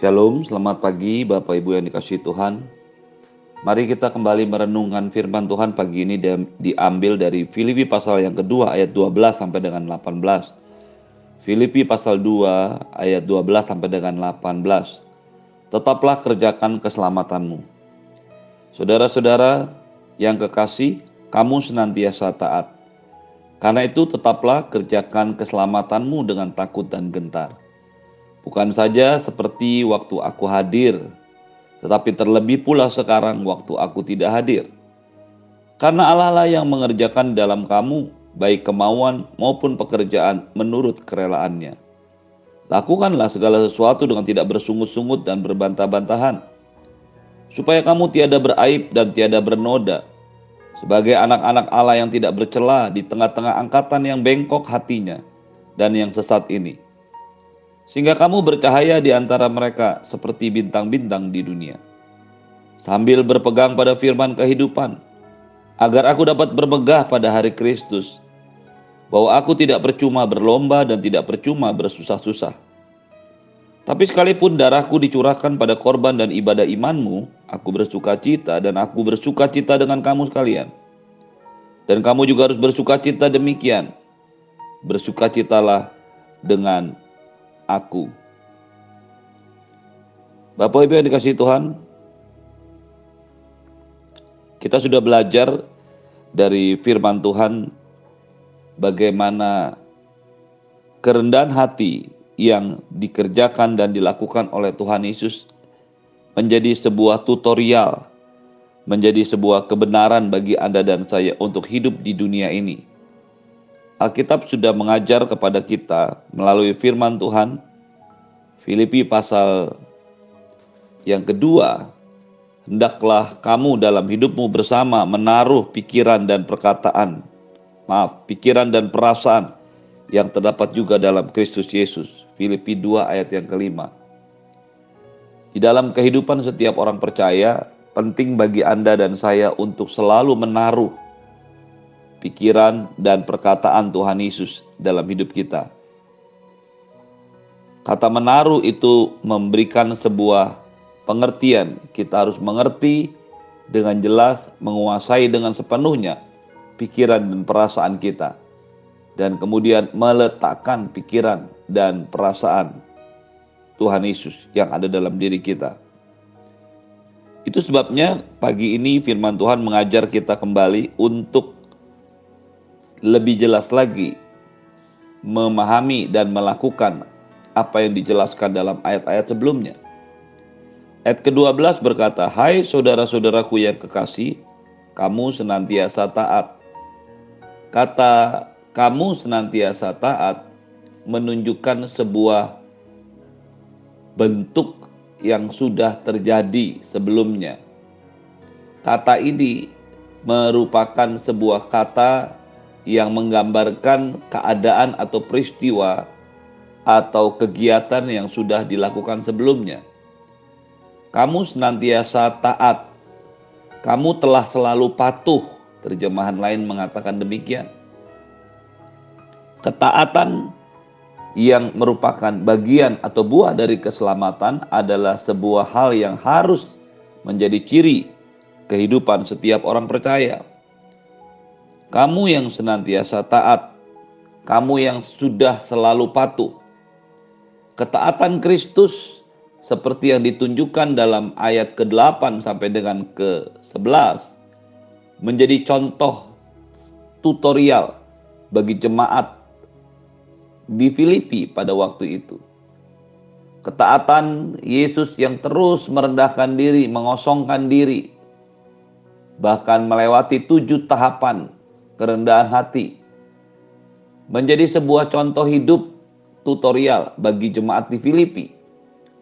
Shalom, selamat pagi Bapak Ibu yang dikasih Tuhan. Mari kita kembali merenungkan firman Tuhan pagi ini diambil dari Filipi pasal yang kedua ayat 12 sampai dengan 18. Filipi pasal 2 ayat 12 sampai dengan 18. Tetaplah kerjakan keselamatanmu. Saudara-saudara yang kekasih, kamu senantiasa taat. Karena itu tetaplah kerjakan keselamatanmu dengan takut dan gentar Bukan saja seperti waktu aku hadir, tetapi terlebih pula sekarang waktu aku tidak hadir. Karena Allah lah yang mengerjakan dalam kamu baik kemauan maupun pekerjaan menurut kerelaannya. Lakukanlah segala sesuatu dengan tidak bersungut-sungut dan berbantah-bantahan, supaya kamu tiada beraib dan tiada bernoda, sebagai anak-anak Allah yang tidak bercela di tengah-tengah angkatan yang bengkok hatinya dan yang sesat ini sehingga kamu bercahaya di antara mereka seperti bintang-bintang di dunia. Sambil berpegang pada firman kehidupan, agar aku dapat bermegah pada hari Kristus, bahwa aku tidak percuma berlomba dan tidak percuma bersusah-susah. Tapi sekalipun darahku dicurahkan pada korban dan ibadah imanmu, aku bersuka cita dan aku bersuka cita dengan kamu sekalian. Dan kamu juga harus bersuka cita demikian. Bersukacitalah dengan aku. Bapak Ibu yang dikasih Tuhan, kita sudah belajar dari firman Tuhan bagaimana kerendahan hati yang dikerjakan dan dilakukan oleh Tuhan Yesus menjadi sebuah tutorial, menjadi sebuah kebenaran bagi Anda dan saya untuk hidup di dunia ini. Alkitab sudah mengajar kepada kita melalui firman Tuhan, Filipi pasal yang kedua, hendaklah kamu dalam hidupmu bersama menaruh pikiran dan perkataan, maaf, pikiran dan perasaan yang terdapat juga dalam Kristus Yesus. Filipi 2 ayat yang kelima. Di dalam kehidupan setiap orang percaya, penting bagi Anda dan saya untuk selalu menaruh pikiran, dan perkataan Tuhan Yesus dalam hidup kita. Kata menaruh itu memberikan sebuah pengertian. Kita harus mengerti dengan jelas, menguasai dengan sepenuhnya pikiran dan perasaan kita. Dan kemudian meletakkan pikiran dan perasaan Tuhan Yesus yang ada dalam diri kita. Itu sebabnya pagi ini firman Tuhan mengajar kita kembali untuk lebih jelas lagi memahami dan melakukan apa yang dijelaskan dalam ayat-ayat sebelumnya. Ayat ke-12 berkata, Hai saudara-saudaraku yang kekasih, kamu senantiasa taat. Kata kamu senantiasa taat menunjukkan sebuah bentuk yang sudah terjadi sebelumnya. Kata ini merupakan sebuah kata yang menggambarkan keadaan atau peristiwa atau kegiatan yang sudah dilakukan sebelumnya. Kamu senantiasa taat. Kamu telah selalu patuh. Terjemahan lain mengatakan demikian. Ketaatan yang merupakan bagian atau buah dari keselamatan adalah sebuah hal yang harus menjadi ciri kehidupan setiap orang percaya. Kamu yang senantiasa taat, kamu yang sudah selalu patuh. Ketaatan Kristus seperti yang ditunjukkan dalam ayat ke-8 sampai dengan ke-11 menjadi contoh tutorial bagi jemaat di Filipi pada waktu itu. Ketaatan Yesus yang terus merendahkan diri, mengosongkan diri, bahkan melewati tujuh tahapan kerendahan hati menjadi sebuah contoh hidup tutorial bagi jemaat di Filipi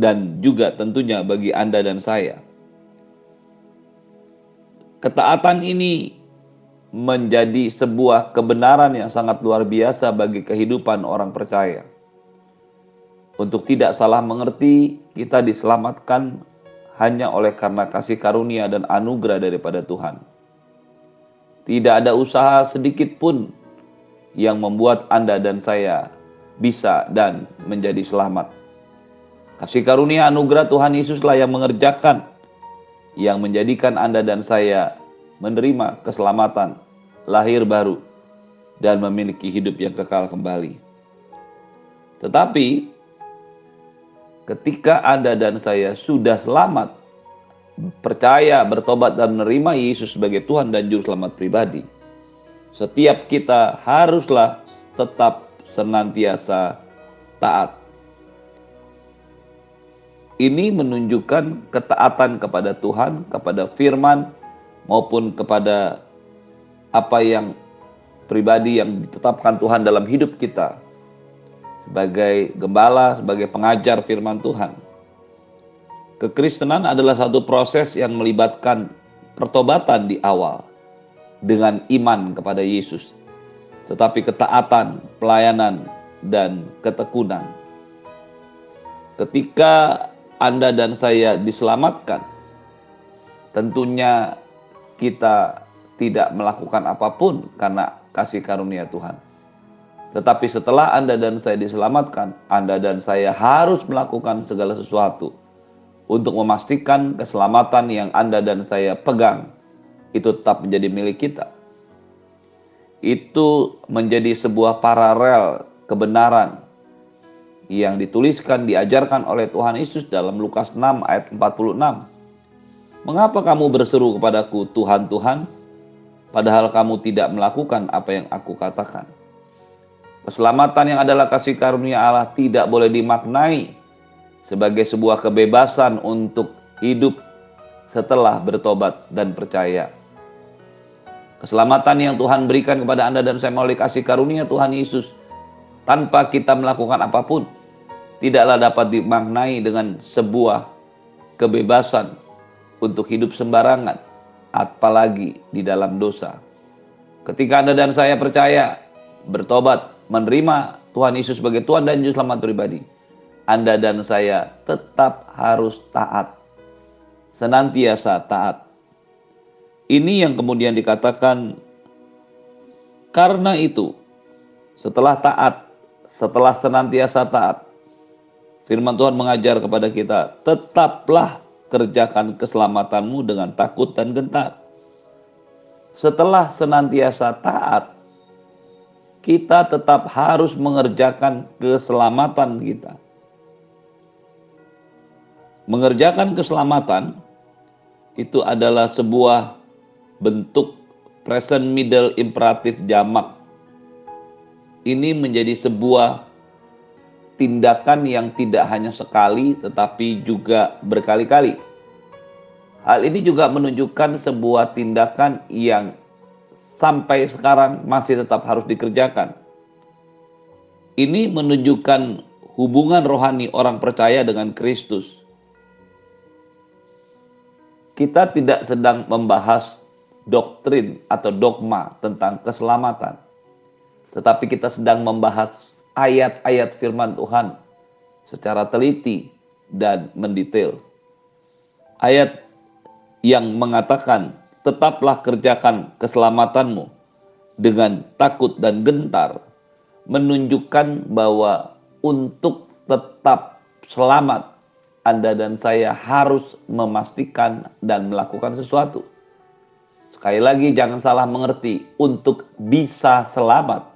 dan juga tentunya bagi Anda dan saya. Ketaatan ini menjadi sebuah kebenaran yang sangat luar biasa bagi kehidupan orang percaya. Untuk tidak salah mengerti, kita diselamatkan hanya oleh karena kasih karunia dan anugerah daripada Tuhan. Tidak ada usaha sedikit pun yang membuat Anda dan saya bisa dan menjadi selamat. Kasih karunia anugerah Tuhan Yesuslah yang mengerjakan, yang menjadikan Anda dan saya menerima keselamatan, lahir baru, dan memiliki hidup yang kekal kembali. Tetapi ketika Anda dan saya sudah selamat, percaya, bertobat dan menerima Yesus sebagai Tuhan dan juru selamat pribadi, setiap kita haruslah tetap senantiasa taat. Ini menunjukkan ketaatan kepada Tuhan, kepada firman, maupun kepada apa yang pribadi yang ditetapkan Tuhan dalam hidup kita sebagai gembala, sebagai pengajar firman Tuhan. Kekristenan adalah satu proses yang melibatkan pertobatan di awal dengan iman kepada Yesus, tetapi ketaatan, pelayanan, dan ketekunan. Ketika Anda dan saya diselamatkan, tentunya kita tidak melakukan apa pun karena kasih karunia Tuhan. Tetapi setelah Anda dan saya diselamatkan, Anda dan saya harus melakukan segala sesuatu untuk memastikan keselamatan yang Anda dan saya pegang itu tetap menjadi milik kita. Itu menjadi sebuah paralel kebenaran yang dituliskan diajarkan oleh Tuhan Yesus dalam Lukas 6 ayat 46. Mengapa kamu berseru kepadaku Tuhan Tuhan padahal kamu tidak melakukan apa yang aku katakan. Keselamatan yang adalah kasih karunia Allah tidak boleh dimaknai sebagai sebuah kebebasan untuk hidup setelah bertobat dan percaya. Keselamatan yang Tuhan berikan kepada Anda dan saya melalui kasih karunia Tuhan Yesus tanpa kita melakukan apa pun tidaklah dapat dimaknai dengan sebuah kebebasan untuk hidup sembarangan apalagi di dalam dosa. Ketika Anda dan saya percaya, bertobat, menerima Tuhan Yesus sebagai Tuhan dan Juru Selamat pribadi, Anda dan saya tetap harus taat. Senantiasa taat. Ini yang kemudian dikatakan karena itu setelah taat, setelah senantiasa taat, firman Tuhan mengajar kepada kita, tetaplah kerjakan keselamatanmu dengan takut dan gentar. Setelah senantiasa taat, kita tetap harus mengerjakan keselamatan kita. Mengerjakan keselamatan itu adalah sebuah bentuk present middle imperatif jamak. Ini menjadi sebuah tindakan yang tidak hanya sekali tetapi juga berkali-kali. Hal ini juga menunjukkan sebuah tindakan yang sampai sekarang masih tetap harus dikerjakan. Ini menunjukkan hubungan rohani orang percaya dengan Kristus. Kita tidak sedang membahas doktrin atau dogma tentang keselamatan, tetapi kita sedang membahas ayat-ayat firman Tuhan secara teliti dan mendetail. Ayat yang mengatakan, tetaplah kerjakan keselamatanmu dengan takut dan gentar, menunjukkan bahwa untuk tetap selamat, Anda dan saya harus memastikan dan melakukan sesuatu. Sekali lagi, jangan salah mengerti, untuk bisa selamat,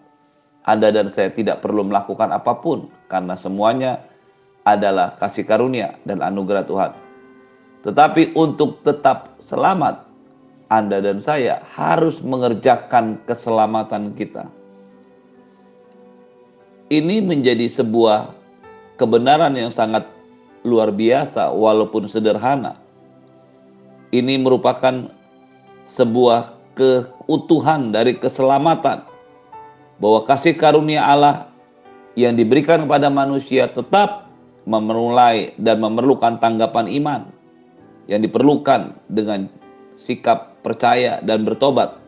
anda dan saya tidak perlu melakukan apa pun karena semuanya adalah kasih karunia dan anugerah Tuhan. Tetapi untuk tetap selamat, Anda dan saya harus mengerjakan keselamatan kita. Ini menjadi sebuah kebenaran yang sangat luar biasa walaupun sederhana. Ini merupakan sebuah keutuhan dari keselamatan bahwa kasih karunia Allah yang diberikan kepada manusia tetap memulai dan memerlukan tanggapan iman yang diperlukan dengan sikap percaya dan bertobat.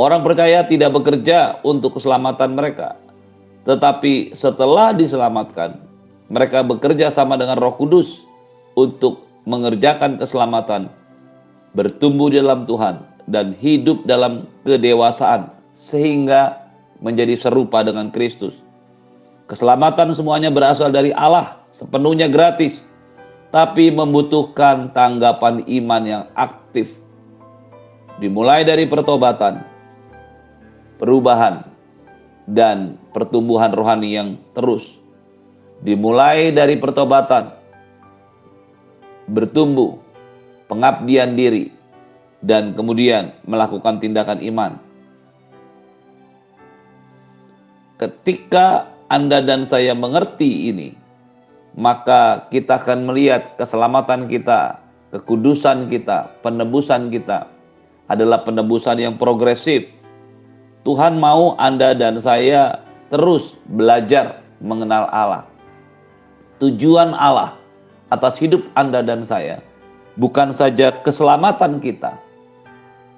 Orang percaya tidak bekerja untuk keselamatan mereka, tetapi setelah diselamatkan, mereka bekerja sama dengan Roh Kudus untuk mengerjakan keselamatan, bertumbuh dalam Tuhan, dan hidup dalam kedewasaan sehingga menjadi serupa dengan Kristus. Keselamatan semuanya berasal dari Allah sepenuhnya gratis, tapi membutuhkan tanggapan iman yang aktif. Dimulai dari pertobatan, perubahan, dan pertumbuhan rohani yang terus. Dimulai dari pertobatan, bertumbuh, pengabdian diri, dan kemudian melakukan tindakan iman. Ketika Anda dan saya mengerti ini, maka kita akan melihat keselamatan kita, kekudusan kita, penebusan kita adalah penebusan yang progresif, Tuhan mau Anda dan saya terus belajar mengenal Allah. Tujuan Allah atas hidup Anda dan saya bukan saja keselamatan kita,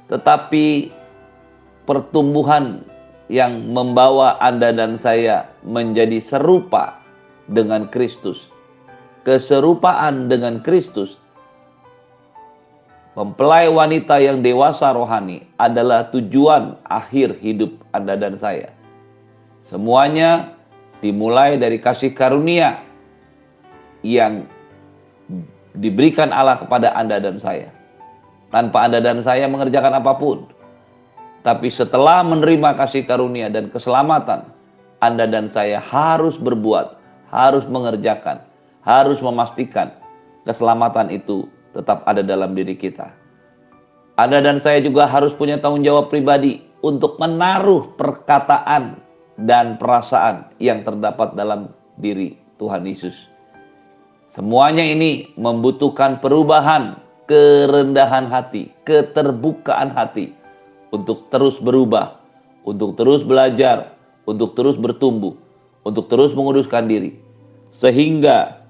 tetapi pertumbuhan yang membawa Anda dan saya menjadi serupa dengan Kristus. Keserupaan dengan Kristus Mempelai wanita yang dewasa rohani adalah tujuan akhir hidup Anda dan saya. Semuanya dimulai dari kasih karunia yang diberikan Allah kepada Anda dan saya. Tanpa Anda dan saya mengerjakan apa pun. Tapi setelah menerima kasih karunia dan keselamatan, Anda dan saya harus berbuat, harus mengerjakan, harus memastikan keselamatan itu tetap ada dalam diri kita. Anda dan saya juga harus punya tanggung jawab pribadi untuk menaruh perkataan dan perasaan yang terdapat dalam diri Tuhan Yesus. Semuanya ini membutuhkan perubahan, kerendahan hati, keterbukaan hati untuk terus berubah, untuk terus belajar, untuk terus bertumbuh, untuk terus menguduskan diri. Sehingga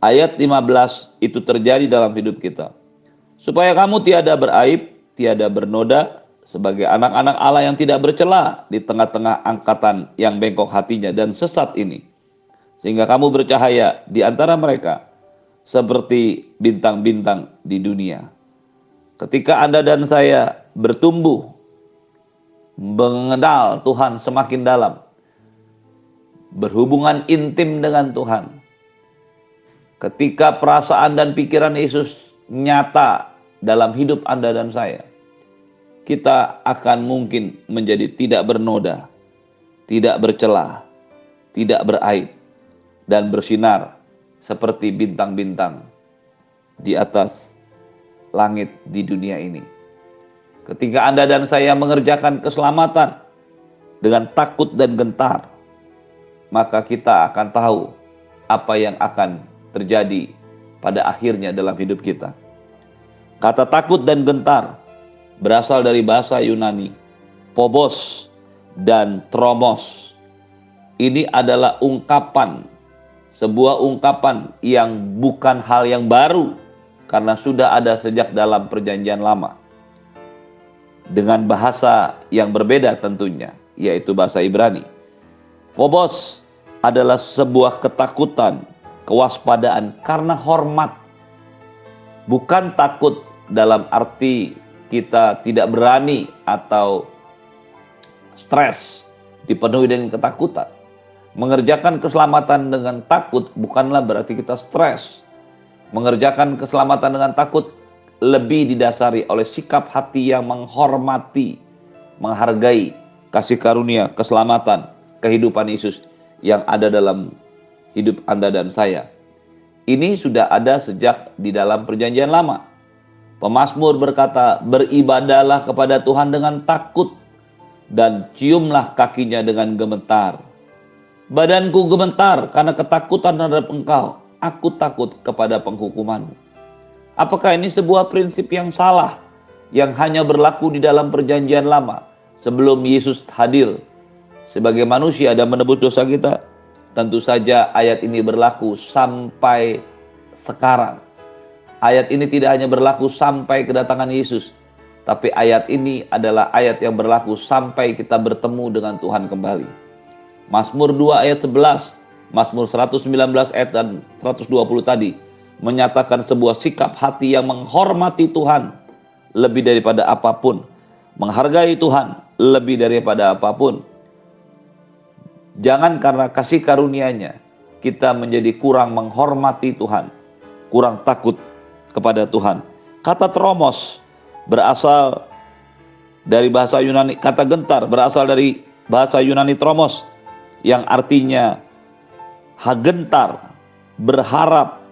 ayat 15 itu terjadi dalam hidup kita. Supaya kamu tiada beraib, tiada bernoda, sebagai anak-anak Allah yang tidak bercela di tengah-tengah angkatan yang bengkok hatinya dan sesat ini. Sehingga kamu bercahaya di antara mereka seperti bintang-bintang di dunia. Ketika Anda dan saya bertumbuh, mengenal Tuhan semakin dalam, berhubungan intim dengan Tuhan, Ketika perasaan dan pikiran Yesus nyata dalam hidup Anda dan saya, kita akan mungkin menjadi tidak bernoda, tidak bercelah, tidak beraib, dan bersinar seperti bintang-bintang di atas langit di dunia ini. Ketika Anda dan saya mengerjakan keselamatan dengan takut dan gentar, maka kita akan tahu apa yang akan terjadi pada akhirnya dalam hidup kita. Kata takut dan gentar berasal dari bahasa Yunani, phobos dan tromos. Ini adalah ungkapan, sebuah ungkapan yang bukan hal yang baru karena sudah ada sejak dalam perjanjian lama. Dengan bahasa yang berbeda tentunya, yaitu bahasa Ibrani. Phobos adalah sebuah ketakutan kewaspadaan karena hormat. Bukan takut dalam arti kita tidak berani atau stres, dipenuhi dengan ketakutan. Mengerjakan keselamatan dengan takut bukanlah berarti kita stres. Mengerjakan keselamatan dengan takut lebih didasari oleh sikap hati yang menghormati, menghargai kasih karunia, keselamatan, kehidupan Yesus yang ada dalam hidup Anda dan saya. Ini sudah ada sejak di dalam perjanjian lama. Pemasmur berkata, beribadalah kepada Tuhan dengan takut dan ciumlah kakinya dengan gemetar. Badanku gemetar karena ketakutan terhadap engkau. Aku takut kepada penghukumanmu. Apakah ini sebuah prinsip yang salah yang hanya berlaku di dalam perjanjian lama sebelum Yesus hadir sebagai manusia dan menebus dosa kita? Tentu saja ayat ini berlaku sampai sekarang. Ayat ini tidak hanya berlaku sampai kedatangan Yesus, tapi ayat ini adalah ayat yang berlaku sampai kita bertemu dengan Tuhan kembali. Mazmur 2 ayat 11, Mazmur 119 ayat dan 120 tadi menyatakan sebuah sikap hati yang menghormati Tuhan lebih daripada apa pun, menghargai Tuhan lebih daripada apa pun, Jangan karena kasih karunia-Nya kita menjadi kurang menghormati Tuhan, kurang takut kepada Tuhan. Kata tromos berasal dari bahasa Yunani, kata gentar berasal dari bahasa Yunani tromos yang artinya hagentar, berharap,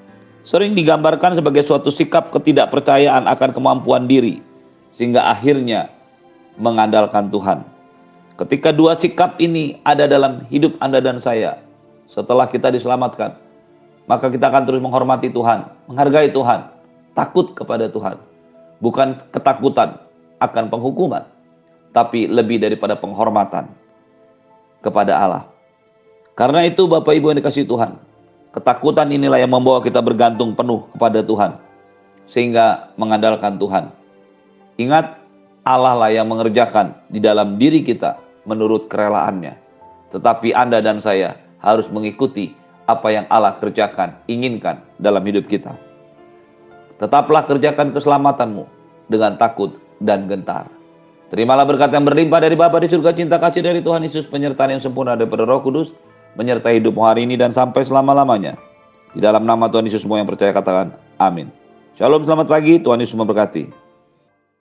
sering digambarkan sebagai suatu sikap ketidakpercayaan akan kemampuan diri, sehingga akhirnya mengandalkan Tuhan. Ketika dua sikap ini ada dalam hidup Anda dan saya, setelah kita diselamatkan, maka kita akan terus menghormati Tuhan, menghargai Tuhan, takut kepada Tuhan. Bukan ketakutan akan penghukuman, tapi lebih daripada penghormatan kepada Allah. Karena itu Bapak Ibu yang dikasih Tuhan, ketakutan inilah yang membawa kita bergantung penuh kepada Tuhan. Sehingga mengandalkan Tuhan. Ingat, Allah lah yang mengerjakan di dalam diri kita menurut kerelaannya. Tetapi Anda dan saya harus mengikuti apa yang Allah kerjakan, inginkan dalam hidup kita. Tetaplah kerjakan keselamatanmu dengan takut dan gentar. Terimalah berkat yang berlimpah dari Bapa di surga cinta kasih dari Tuhan Yesus penyertaan yang sempurna daripada Roh Kudus menyertai hidupmu hari ini dan sampai selama-lamanya. Di dalam nama Tuhan Yesus semua yang percaya katakan amin. Shalom selamat pagi Tuhan Yesus memberkati.